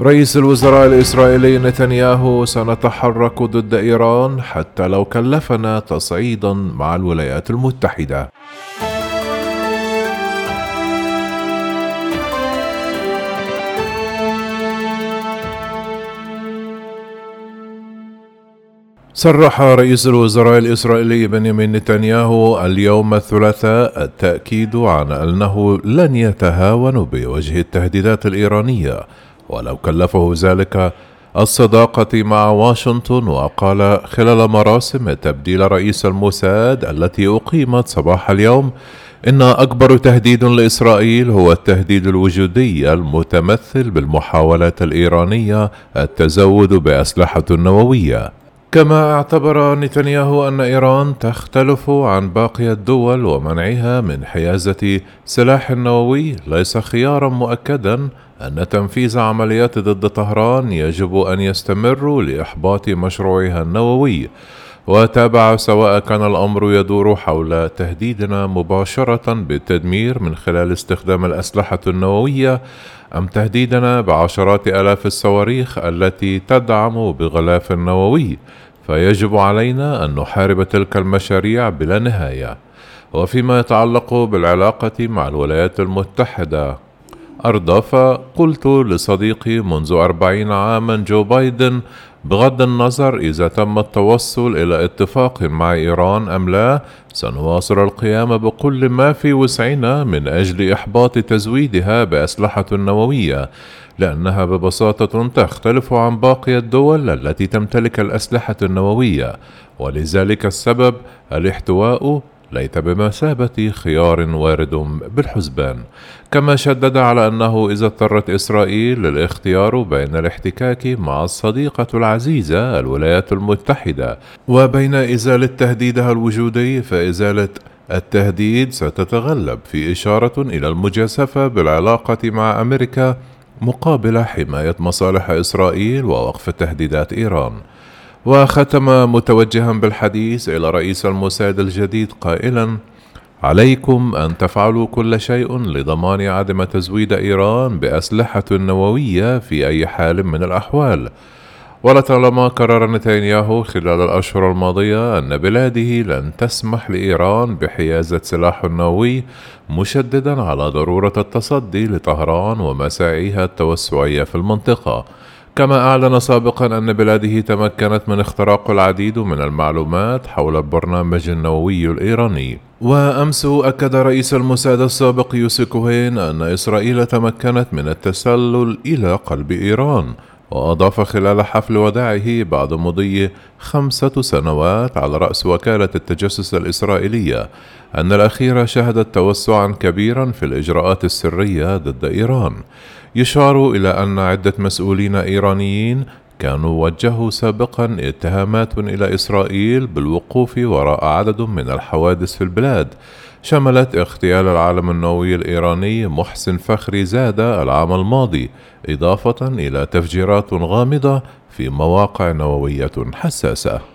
رئيس الوزراء الإسرائيلي نتنياهو سنتحرك ضد إيران حتى لو كلفنا تصعيدا مع الولايات المتحدة. صرح رئيس الوزراء الإسرائيلي بنيامين نتنياهو اليوم الثلاثاء التأكيد عن أنه لن يتهاون بوجه التهديدات الإيرانية ولو كلفه ذلك الصداقة مع واشنطن وقال خلال مراسم تبديل رئيس الموساد التي أقيمت صباح اليوم إن أكبر تهديد لإسرائيل هو التهديد الوجودي المتمثل بالمحاولات الإيرانية التزود بأسلحة نووية. كما اعتبر نتنياهو أن إيران تختلف عن باقي الدول ومنعها من حيازة سلاح نووي ليس خيارا مؤكدا أن تنفيذ عمليات ضد طهران يجب أن يستمر لإحباط مشروعها النووي. وتابع سواء كان الأمر يدور حول تهديدنا مباشرة بالتدمير من خلال استخدام الأسلحة النووية أم تهديدنا بعشرات آلاف الصواريخ التي تدعم بغلاف نووي؟ فيجب علينا أن نحارب تلك المشاريع بلا نهاية. وفيما يتعلق بالعلاقة مع الولايات المتحدة. أردف قلت لصديقي منذ أربعين عاما جو بايدن بغض النظر إذا تم التوصل إلى اتفاق مع إيران أم لا سنواصل القيام بكل ما في وسعنا من أجل إحباط تزويدها بأسلحة نووية لأنها ببساطة تختلف عن باقي الدول التي تمتلك الأسلحة النووية ولذلك السبب الاحتواء ليت بمثابة خيار وارد بالحسبان. كما شدد على أنه إذا اضطرت إسرائيل للاختيار بين الاحتكاك مع الصديقة العزيزة الولايات المتحدة وبين إزالة تهديدها الوجودي فإزالة التهديد ستتغلب في إشارة إلى المجازفة بالعلاقة مع أمريكا مقابل حماية مصالح إسرائيل ووقف تهديدات إيران. وختم متوجها بالحديث إلى رئيس الموساد الجديد قائلا عليكم أن تفعلوا كل شيء لضمان عدم تزويد إيران بأسلحة نووية في أي حال من الأحوال. ولطالما قرر نتنياهو خلال الأشهر الماضية أن بلاده لن تسمح لإيران بحيازة سلاح نووي مشددا على ضرورة التصدي لطهران ومساعيها التوسعية في المنطقة. كما أعلن سابقا أن بلاده تمكنت من اختراق العديد من المعلومات حول البرنامج النووي الإيراني. وأمس أكد رئيس الموساد السابق يوسي كوهين أن إسرائيل تمكنت من التسلل إلى قلب إيران. وأضاف خلال حفل وداعه بعد مضي خمسة سنوات على رأس وكالة التجسس الإسرائيلية أن الأخيرة شهدت توسعا كبيرا في الإجراءات السرية ضد إيران. يشار إلى أن عدة مسؤولين إيرانيين كانوا وجهوا سابقا اتهامات إلى إسرائيل بالوقوف وراء عدد من الحوادث في البلاد. شملت اغتيال العالم النووي الإيراني محسن فخري زادة العام الماضي إضافة إلى تفجيرات غامضة في مواقع نووية حساسة.